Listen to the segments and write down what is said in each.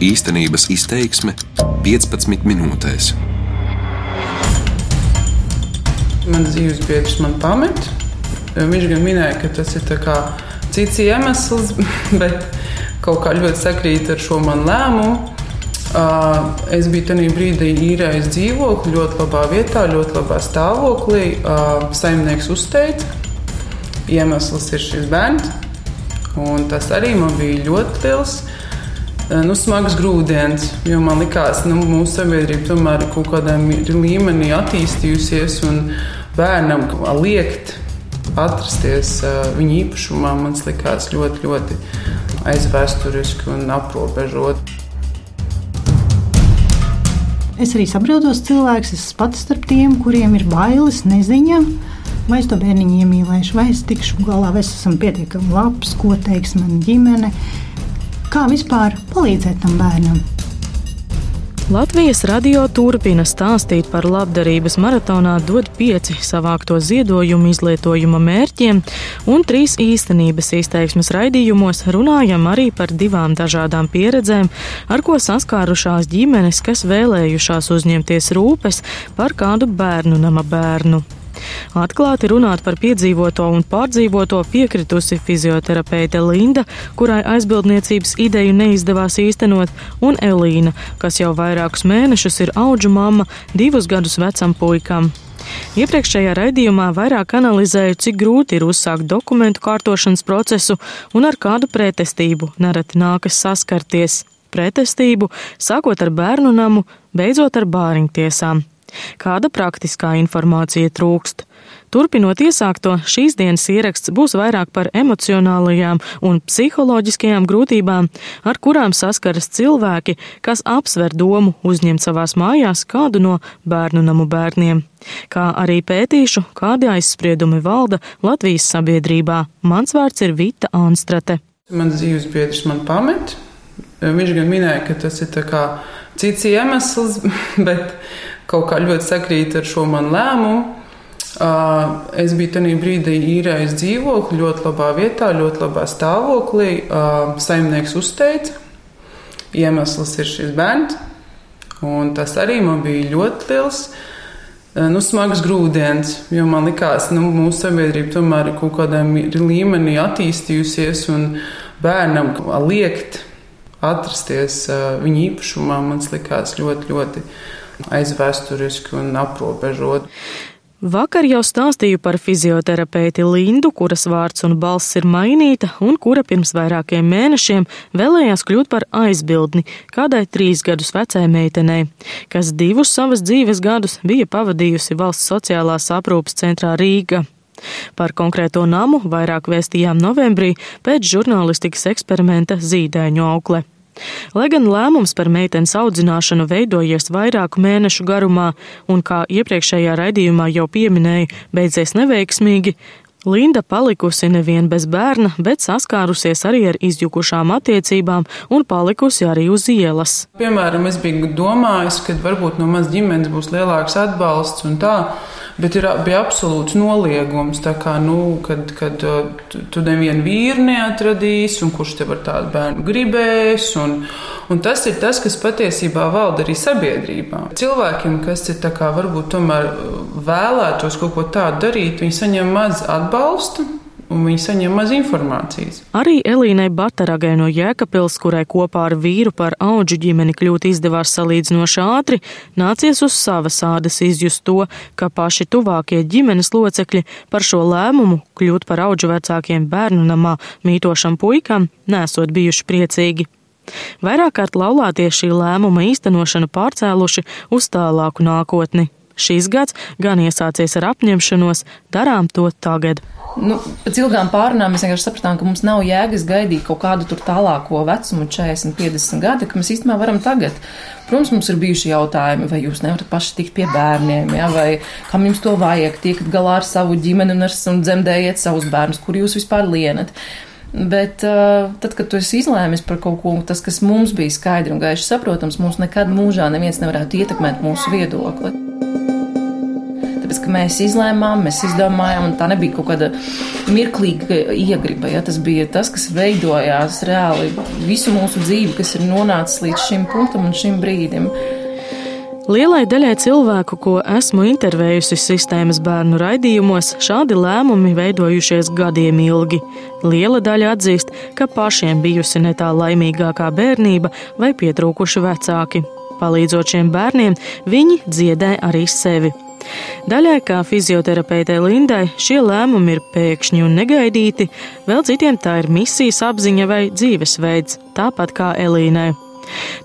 Īstenības izteiksme 15 minūtēs. Mans dzīves biedrs man pamet. Viņš gan minēja, ka tas ir cits iemesls, bet kaut kā ļoti sakrīt ar šo manu lēmumu. Es biju tajā brīdī īrējis dzīvokli ļoti labā vietā, ļoti labā stāvoklī. Saimnieks uzteica, iemesls ir šis bērns. Un tas arī man bija ļoti liels. Nu, smags grūdienis, jo man likās, ka nu, mūsu sabiedrība tomēr ir kaut kādā līmenī attīstījusies, un bērnam liekt atrasties viņa īpašumā, man likās ļoti, ļoti aizvēsturiski un aprobežot. Es arī saprotu cilvēkus, es pats starp tiem, kuriem ir bailes, neziņa. Vai es to bērniņu iemīlēšu, vai es tikšu galā, vai es esmu pietiekami labs, ko teiks mana ģimene. Kā vispār palīdzēt tam bērnam? Latvijas radio turpina stāstīt par labdarības maratonā dod pieci savākto ziedojumu izlietojuma mērķiem, un trīs īstenības izteiksmes raidījumos runājam arī par divām dažādām pieredzēm, ar ko saskārušās ģimenes, kas vēlējušās uzņemties rūpes par kādu bērnu nama bērnu. Atklāti runāt par piedzīvoto un pārdzīvoto piekritusi fizioterapeite Linda, kurai aizbildniecības ideju neizdevās īstenot, un Elīna, kas jau vairākus mēnešus ir auģu mamma divus gadus vecam puikam. Iepriekšējā raidījumā vairāk analizēju, cik grūti ir uzsākt dokumentu kārtošanas procesu un ar kādu pretestību nereti nākas saskarties. Pretestību sākot ar bērnu namu, beidzot ar bāriņtiesām. Kāda praktiskā informācija trūkst? Turpinot iesākto, šīs dienas ieraksts būs vairāk par emocionālajām un psiholoģiskajām grūtībām, ar kurām saskaras cilvēki, kas apsver domu uzņemt savās mājās kādu no bērnu namu bērniem. Kā arī pētīšu, kādi aizspriedumi valda Latvijas sabiedrībā. Mans vārds ir Vita Anstrate. Mans dzīves biedrs man pamet. Viņš gan minēja, ka tas ir cits iemesls, bet kaut kā ļoti sakrīt ar šo manu lēmumu. Es biju tajā brīdī īrējis dzīvokli ļoti labā vietā, ļoti labā stāvoklī. Saimnieks uzteica, iemesls ir šis bērns. Un tas arī man bija ļoti liels, nu, smags grūdienis, jo man likās, ka nu, mūsu sabiedrība tomēr ir kaut kādā līmenī attīstījusies, un bērnam liekt atrasties viņa īpašumā, man likās ļoti, ļoti aizvēsturiski un aprobežot. Vakar jau stāstīju par fizioterapeiti Lindu, kuras vārds un balss ir mainīta un kura pirms vairākiem mēnešiem vēlējās kļūt par aizbildni kādai trīs gadus vecai meitenei, kas divus savas dzīves gadus bija pavadījusi valsts sociālās aprūpas centrā Rīga. Par konkrēto namu vairāk vēstījām novembrī pēc žurnālistikas eksperimenta Zīdaiņu aukle. Lai gan lēmums par meitenes audzināšanu veidojies vairāku mēnešu garumā un, kā iepriekšējā raidījumā jau pieminēju, beidzies neveiksmīgi, Linda palikusi nevien bez bērna, bet saskārusies arī ar izjukušām attiecībām un palikusi arī uz ielas. Piemēram, es biju domājis, ka varbūt no manas ģimenes būs lielāks atbalsts un tā. Bet ir, bija absolūts noliegums, kā, nu, kad, kad tu, tu nevienu vīru neatradīsi, un kurš tev ar tādu bērnu gribēs. Un, un tas ir tas, kas patiesībā valda arī sabiedrībā. Cilvēkiem, kas ir kā, varbūt tomēr uh, vēlētos kaut ko tādu darīt, viņi saņem maz atbalstu un viņi saņem maz informācijas. Arī Elīnai Bataragai no Jēkabils, kurai kopā ar vīru par auģu ģimeni kļūt izdevās salīdzinoši ātri, nācies uz savas ādas izjust to, ka paši tuvākie ģimenes locekļi par šo lēmumu kļūt par auģu vecākiem bērnu namā mītošam puikam nesot bijuši priecīgi. Vairāk kārt laulātie šī lēmuma īstenošanu pārcēluši uz tālāku nākotni. Šīs gads gan iesācies ar apņemšanos, darām to tagad. Nu, pēc ilgām pārunām mēs vienkārši sapratām, ka mums nav jēgas gaidīt kaut kādu tur tālāko vecumu, 40, 50 gadi, ka mēs īstenībā varam tagad. Protams, mums ir bijuši jautājumi, vai jūs nevarat paši tikt pie bērniem, ja, vai kam jums to vajag, tiekat galā ar savu ģimeni un, ar, un dzemdējiet savus bērnus, kur jūs vispār lienat. Bet uh, tad, kad tu esi izlēmis par kaut ko, tas, kas mums bija skaidri un gaiši saprotams, mums nekad mūžā neviens nevarētu ietekmēt mūsu viedokli. Tāpēc, ka mēs izlēmām, mēs izdomājām, un tā nebija kaut kāda mirklīga iegriba. Ja? Tas bija tas, kas veidojās reāli visu mūsu dzīvi, kas ir nonācis līdz šim punktam un šim brīdim. Lielai daļai cilvēku, ko esmu intervējusi sistēmas bērnu raidījumos, šādi lēmumi veidojušies gadiem ilgi. Liela daļa atzīst, ka pašiem bijusi ne tā laimīgākā bērnība vai pietrūkuši vecāki. Palīdzot šiem bērniem, viņi dziedē arī sevi. Daļai, kā fizioterapeitei Lindai, šie lēmumi ir pēkšņi un negaidīti, vēl citiem tā ir misijas apziņa vai dzīvesveids, tāpat kā Elīnai.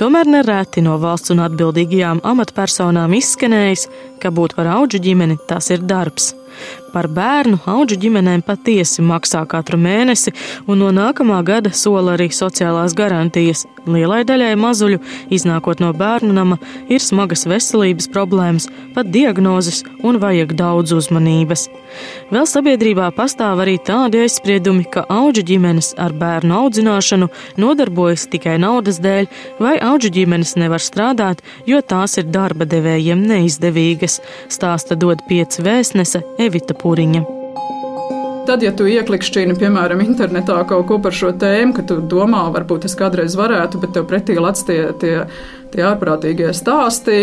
Tomēr nereti no valsts un atbildīgajām amatpersonām izskanējis, ka būt par auģu ģimeni tas ir darbs. Par bērnu auģu ģimenēm patiesi maksā katru mēnesi, un no nākamā gada sola arī sociālās garantijas. Lielai daļai mazuļu, iznākot no bērnu nama, ir smagas veselības problēmas, pat diagnozes un vajag daudz uzmanības. Vēl sabiedrībā pastāv arī tādi aizspriedumi, ka auģu ģimenes ar bērnu audzināšanu nodarbojas tikai naudas dēļ, vai auģu ģimenes nevar strādāt, jo tās ir darba devējiem neizdevīgas, stāsta dod pieci vēstnese Evita Pūriņa. Tad, ja tu ieklikšķini, piemēram, internetā kaut ko par šo tēmu, ka tu domā, varbūt es kādreiz varētu, bet tev pretī lec tie, tie, tie ārprātīgie stāsti,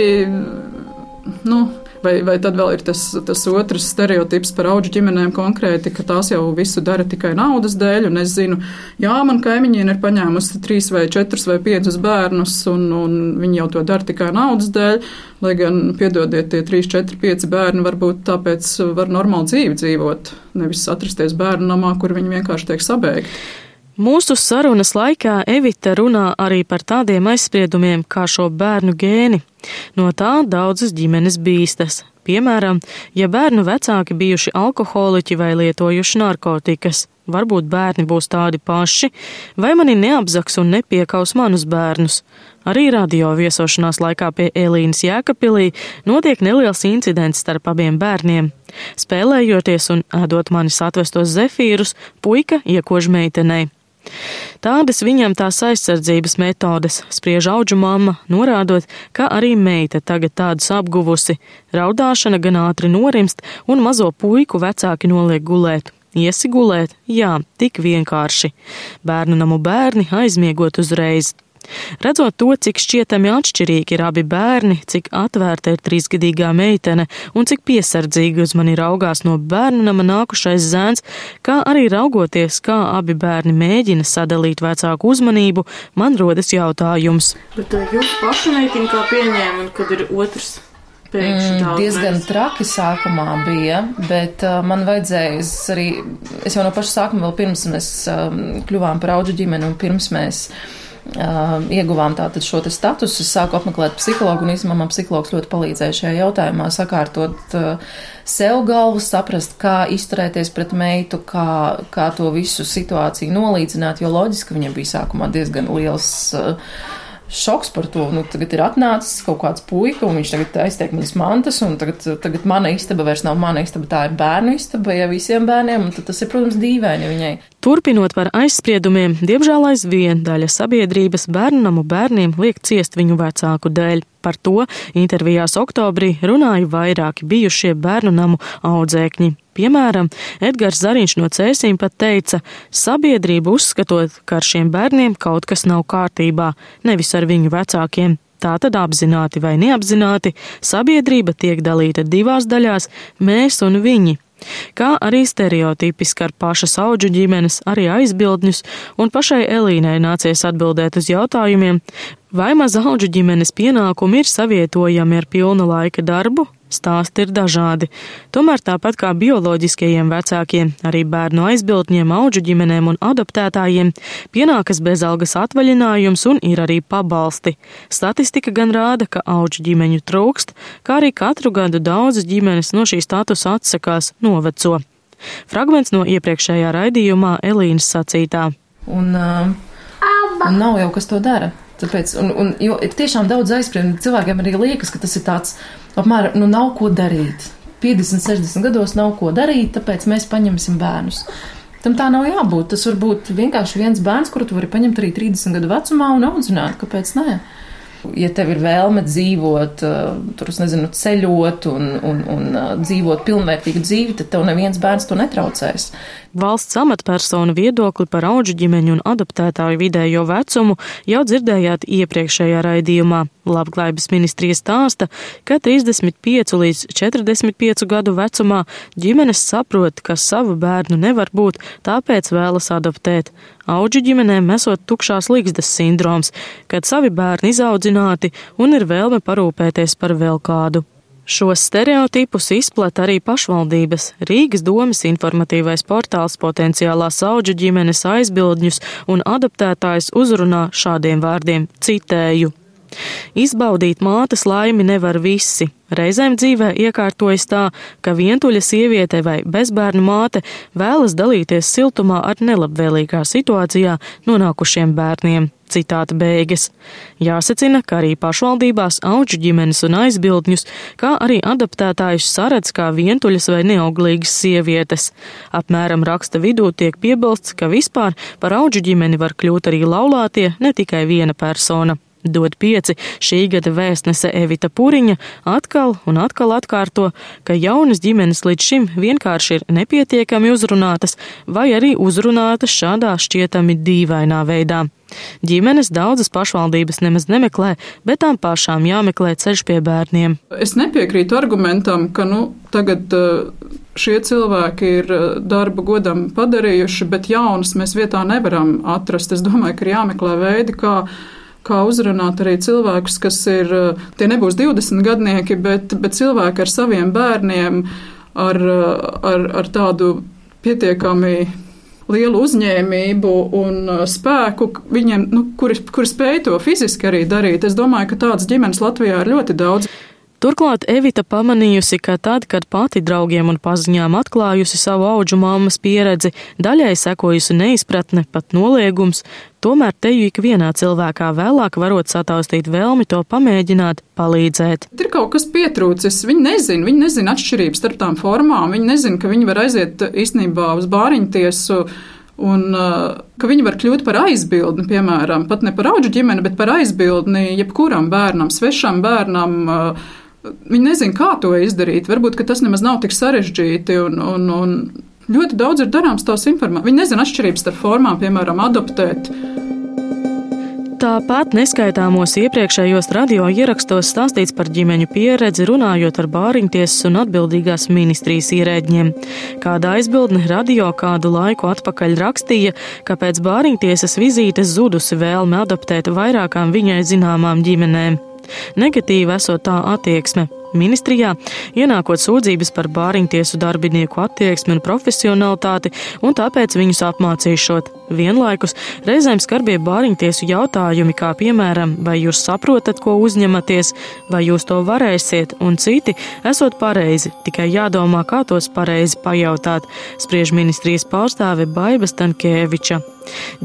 nu, Vai, vai tad vēl ir tas, tas otrs stereotips par auģu ģimenēm konkrēti, ka tās jau visu dara tikai naudas dēļ, un es zinu, jā, man kaimiņiene ir paņēmusi trīs vai četrus vai piecus bērnus, un, un viņi jau to dara tikai naudas dēļ, lai gan, piedodiet, tie trīs, četri, pieci bērni varbūt tāpēc var normāli dzīvi dzīvot, nevis atrasties bērnu namā, kur viņi vienkārši tiek sabēgti. Mūsu sarunas laikā Evita runā arī par tādiem aizspriedumiem kā šo bērnu gēni. No tā daudzas ģimenes bīstas. Piemēram, ja bērnu vecāki bijuši alkoholiķi vai lietojuši narkotikas, varbūt bērni būs tādi paši, vai mani neapzaks un nepiekaus manus bērnus. Arī radio viesošanās laikā pie Elīnas Jēkapilī notiek neliels incidents starp abiem bērniem. Spēlējoties un ēdot manis atvestos zefīrus, puika iekož meitenei. Tādas viņam tās aizsardzības metodes, spriež auģu mamma, norādot, ka arī meita tagad tādus apguvusi. Raudāšana gan ātri norimst, un mazo puiku vecāki noliek gulēt. Iesigulēt, jā, tik vienkārši. Bērnu namu bērni aizmiegot uzreiz. Redzot to, cik šķietami atšķirīgi ir abi bērni, cik atvērta ir trīsgadīgā meitene un cik piesardzīgi uz mani raugās no bērnu nama nākušais zēns, kā arī raugoties, kā abi bērni mēģina sadalīt vecāku uzmanību, man rodas jautājums. Bet jūs paši meitini kā pieņēma, kad ir otrs? Mm, diezgan traki sākumā bija, bet uh, man vajadzēja es arī, es jau no paša sākuma, vēl pirms mēs um, kļuvām par auģu ģimeni un pirms mēs Uh, ieguvām tātad šo te statusu, es sāku apmeklēt psihologu, un īstenībā man psihologs ļoti palīdzēja šajā jautājumā sakārtot sev galvu, saprast, kā izturēties pret meitu, kā, kā to visu situāciju nolīdzināt, jo loģiski viņam bija sākumā diezgan liels uh, šoks par to. Nu, tagad ir atnācis kaut kāds puika, un viņš tagad aiztiek manas mantas, un tagad, tagad mana istaba vairs nav mana istaba, tā ir bērnu istaba, ja visiem bērniem, un tas ir, protams, dīvaini viņai. Turpinot par aizspriedumiem, diemžēl aizvien daļa sabiedrības bērnu namu bērniem liek ciest viņu vecāku dēļ. Par to intervijās oktobrī runāja vairāki bijušie bērnu namu audzēkņi. Piemēram, Edgars Zariņš no Cēsīm pat teica, sabiedrība uzskatot, ka ar šiem bērniem kaut kas nav kārtībā, nevis ar viņu vecākiem. Tātad apzināti vai neapzināti, sabiedrība tiek dalīta divās daļās - mēs un viņi. Kā arī stereotipiski ar pašas auģu ģimenes, arī aizbildņus, un pašai Elīnai nācies atbildēt uz jautājumiem, vai maza auģu ģimenes pienākumi ir savietojami ar pilna laika darbu, Stāsti ir dažādi. Tomēr tāpat kā bioloģiskajiem vecākiem, arī bērnu aizbildņiem, auģu ģimenēm un adoptētājiem pienākas bezalgas atvaļinājums un ir arī pabalsti. Statistika gan rāda, ka auģu ģimeņu trūkst, kā arī katru gadu daudzas ģimenes no šī statusa atsakās noveco. Fragments no iepriekšējā raidījumā Elīnas sacītā. Un, uh, un nav jau kas to dara. Tāpēc, un, un, jo tiešām daudz aizspriedumu. Cilvēkiem arī liekas, ka tas ir tāds, apmēram, nu nav ko darīt. 50, 60 gados nav ko darīt, tāpēc mēs paņemsim bērnus. Tam tā nav jābūt. Tas var būt vienkārši viens bērns, kuru tu vari paņemt arī 30 gadu vecumā un audzināt. Kāpēc nē? Ja tev ir vēlme dzīvot, tur, es nezinu, ceļot un, un, un dzīvot pilnvērtīgu dzīvi, tad tev neviens bērns to netraucēs. Valsts amatpersonu viedokli par auģu ģimeņu un adoptētāju vidējo vecumu jau dzirdējāt iepriekšējā raidījumā. Labklājības ministrija stāsta, ka 35 līdz 45 gadu vecumā ģimenes saprot, ka savu bērnu nevar būt, tāpēc vēlas adoptēt. Auģu ģimenēm esot tukšās līgzdas sindroms, kad savi bērni izaudzināti un ir vēlme parūpēties par vēl kādu. Šos stereotipus izplata arī pašvaldības. Rīgas domas informatīvais portāls potenciālās auģu ģimenes aizbildņus un adaptētājs uzrunā šādiem vārdiem - citēju. Izbaudīt mātes laimi nevar visi. Reizēm dzīvē iekārtojas tā, ka vientuļa sieviete vai bezbērnu māte vēlas dalīties siltumā ar nelabvēlīgā situācijā nonākušiem bērniem. Citāta beigas. Jāsacina, ka arī pašvaldībās auģu ģimenes un aizbildņus, kā arī adaptētājus saredz kā vientuļas vai neauglīgas sievietes. Apmēram raksta vidū tiek piebilsts, ka vispār par auģu ģimeni var kļūt arī laulātie, ne tikai viena persona. Dod pieci šī gada vēstnese Evita Puriņa atkal un atkal atkārto, ka jaunas ģimenes līdz šim vienkārši ir nepietiekami uzrunātas vai arī uzrunātas šādā šķietami dīvainā veidā. Ģimenes daudzas pašvaldības nemaz nemeklē, bet tām pašām jāmeklē ceļš pie bērniem. Es nepiekrītu argumentam, ka nu, tagad uh, šie cilvēki ir uh, darba godam padarījuši, bet jaunas mēs vietā nevaram atrast. Es domāju, ka ir jāmeklē veidi, kā kā uzrunāt arī cilvēkus, kas ir, tie nebūs 20 gadnieki, bet, bet cilvēki ar saviem bērniem, ar, ar, ar tādu pietiekami lielu uzņēmību un eh, spēku, viņiem, nu, kuri, kuri spēj to fiziski arī darīt. Es domāju, ka tādas ģimenes Latvijā ir ļoti daudz. Turklāt Evita pamanījusi, ka tad, kad pati draugiem un paziņām atklājusi savu auģu mammas pieredzi, daļai sekojusi neizpratne, pat noliegums, tomēr teju ikvienā cilvēkā vēlāk varot sataustīt vēlmi to pamēģināt, palīdzēt. Ir kaut kas pietrūcis, viņi nezina, viņi nezina atšķirības starp tām formām, viņi nezina, ka viņi var aiziet īstenībā uz bāriņtiesu. Un uh, ka viņi var kļūt par aizbildni, piemēram, pat ne par auģu ģimeni, bet par aizbildni jebkuram bērnam, svešam bērnam, uh, Viņi nezina, kā to izdarīt. Varbūt tas nemaz nav tik sarežģīti. Un, un, un ļoti daudz ir darāms tās informācijas. Viņi nezina atšķirības starp formām, piemēram, adoptēt. Tāpat neskaitāmos iepriekšējos radio ierakstos stāstīts par ģimeņu pieredzi, runājot ar bāriņtiesas un atbildīgās ministrijas ierēģiem. Kāda aizbildne radio kādu laiku atpakaļ rakstīja, ka pēc bāriņtiesas vizītes zudusi vēlme adoptēt vairākām viņai zināmām ģimenēm. Negatīva esot tā attieksme. Ministrijā ienākot sūdzības par bāriņtiesu darbinieku attieksmi un profesionalitāti, un tāpēc viņus apmācīšot. Vienlaikus reizēm skarbie bāriņtiesu jautājumi, kā piemēram, vai jūs saprotat, ko uzņematies, vai jūs to varēsiet, un citi esot pareizi, tikai jādomā, kā tos pareizi pajautāt, spriež ministrijas pārstāve Baiba Stankēviča.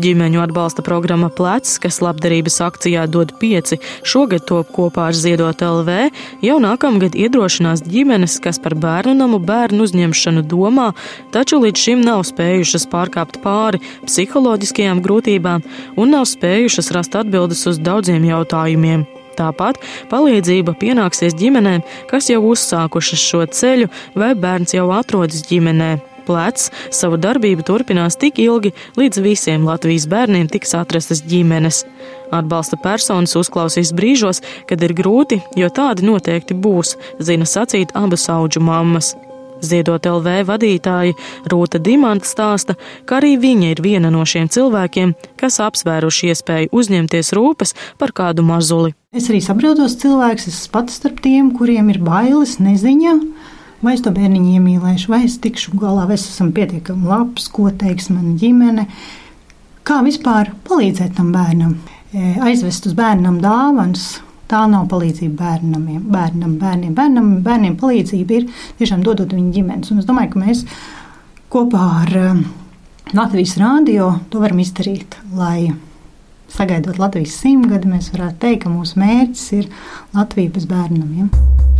Ģimeņu atbalsta programma Plecs, kas labdarības akcijā dod pieci, šogad top kopā ar Ziedot LV, jau nākamgad iedrošinās ģimenes, kas par bērnu namu bērnu uzņemšanu domā, taču līdz šim nav spējušas pārkāpt pāri psiholoģiskajām grūtībām un nav spējušas rast atbildes uz daudziem jautājumiem. Tāpat palīdzība pienāksies ģimenēm, kas jau uzsākušas šo ceļu, vai bērns jau atrodas ģimenē. Plecs savu darbību turpinās tik ilgi, līdz visiem Latvijas bērniem tiks atrastas ģimenes. Atbalsta personas uzklausīs brīžos, kad ir grūti, jo tādi noteikti būs, zina sacīt abas auģu mammas. Ziedot LV vadītāja Rūta Dimanta stāsta, ka arī viņa ir viena no šiem cilvēkiem, kas apsvēruši iespēju uzņemties rūpes par kādu mazuli. Es arī saprotos cilvēks, es pats starp tiem, kuriem ir bailes, neziņa vai es to bērniņu iemīlēšu, vai es tikšu galā, vai es esmu pietiekami labs, ko teiks mana ģimene. Kā vispār palīdzēt tam bērnam? E, aizvest uz bērnam dāvanas. Tā nav palīdzība bērnam, bērnam, bērniem. Bērnam, bērniem palīdzība ir tiešām dodot viņu ģimenes. Un es domāju, ka mēs kopā ar e, Latvijas rādio to varam izdarīt, sagaidot Latvijas simtgadi, mēs varētu teikt, ka mūsu mērķis ir Latvija bez bērnam. Ja?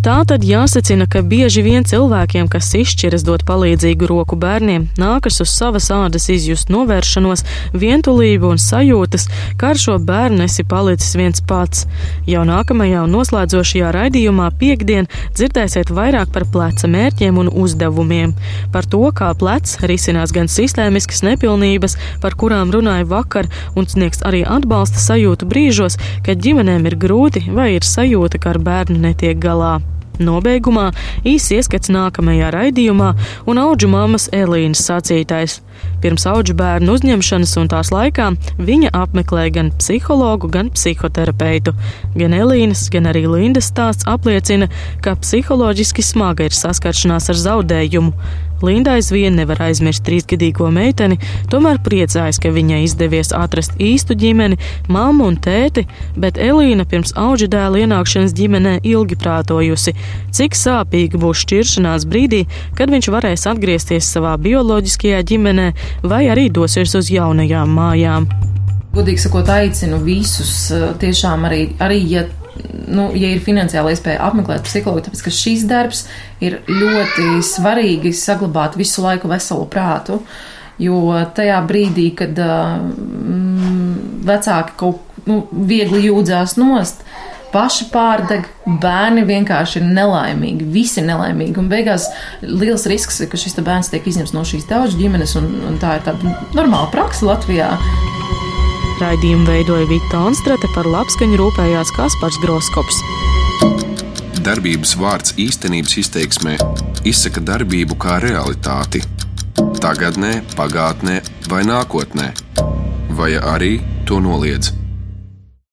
Tā tad jāsacina, ka bieži vien cilvēkiem, kas izšķiras dot palīdzīgu roku bērniem, nākas uz savas ādas izjust novēršanos, vientulību un sajūtas, ka ar šo bērnu esi palicis viens pats. Jau nākamajā un noslēdzošajā raidījumā piekdien dzirdēsiet vairāk par pleca mērķiem un uzdevumiem, par to, kā plecs risinās gan sistēmiskas nepilnības, par kurām runāju vakar, un sniegs arī atbalsta sajūtu brīžos, kad ģimenēm ir grūti vai ir sajūta, ka ar bērnu netiek galā. Nobeigumā īsi ieskats nākamajā raidījumā un auģu mammas Elīnas sacītais. Pirms auģu bērnu uzņemšanas un tās laikā viņa apmeklēja gan psihologu, gan psihoterapeitu. Gan Elīnas, gan arī Lindas stāsts apliecina, ka psiholoģiski smaga ir saskaršanās ar zaudējumu. Linda aizvien nevar aizmirst trīsgadīgo meiteni, tomēr priecājas, ka viņai izdevies atrast īstu ģimeni, mammu un tēti, bet Elīna pirms auģa dēla ienākšanas ģimenē ilgi prātojusi, cik sāpīga būs šķiršanās brīdī, kad viņš varēs atgriezties savā bioloģiskajā ģimenē vai arī dosies uz jaunajām mājām. Godīgi sakot, aicinu visus tiešām arī, arī ja nu, ja ir finansiāla iespēja apmeklēt psihologu, tāpēc ka šis darbs ir ļoti svarīgi saglabāt visu laiku veselu prātu. Jo tajā brīdī, kad mm, vecāki kaut nu, viegli jūdzās nost, paši pārdeg, bērni vienkārši ir nelaimīgi, visi nelaimīgi. Un beigās liels risks, ka šis bērns tiek izņemts no šīs tautas ģimenes, un, un tā ir tāda normāla praksa Latvijā. Raidījumu veidoja Vita Onstrate, par labskaņu rūpējās Kaspars Groskops. Darbības vārds īstenības izteiksmē izsaka darbību kā realitāti. Tagatnē, pagātnē vai nākotnē, vai arī to noliedz.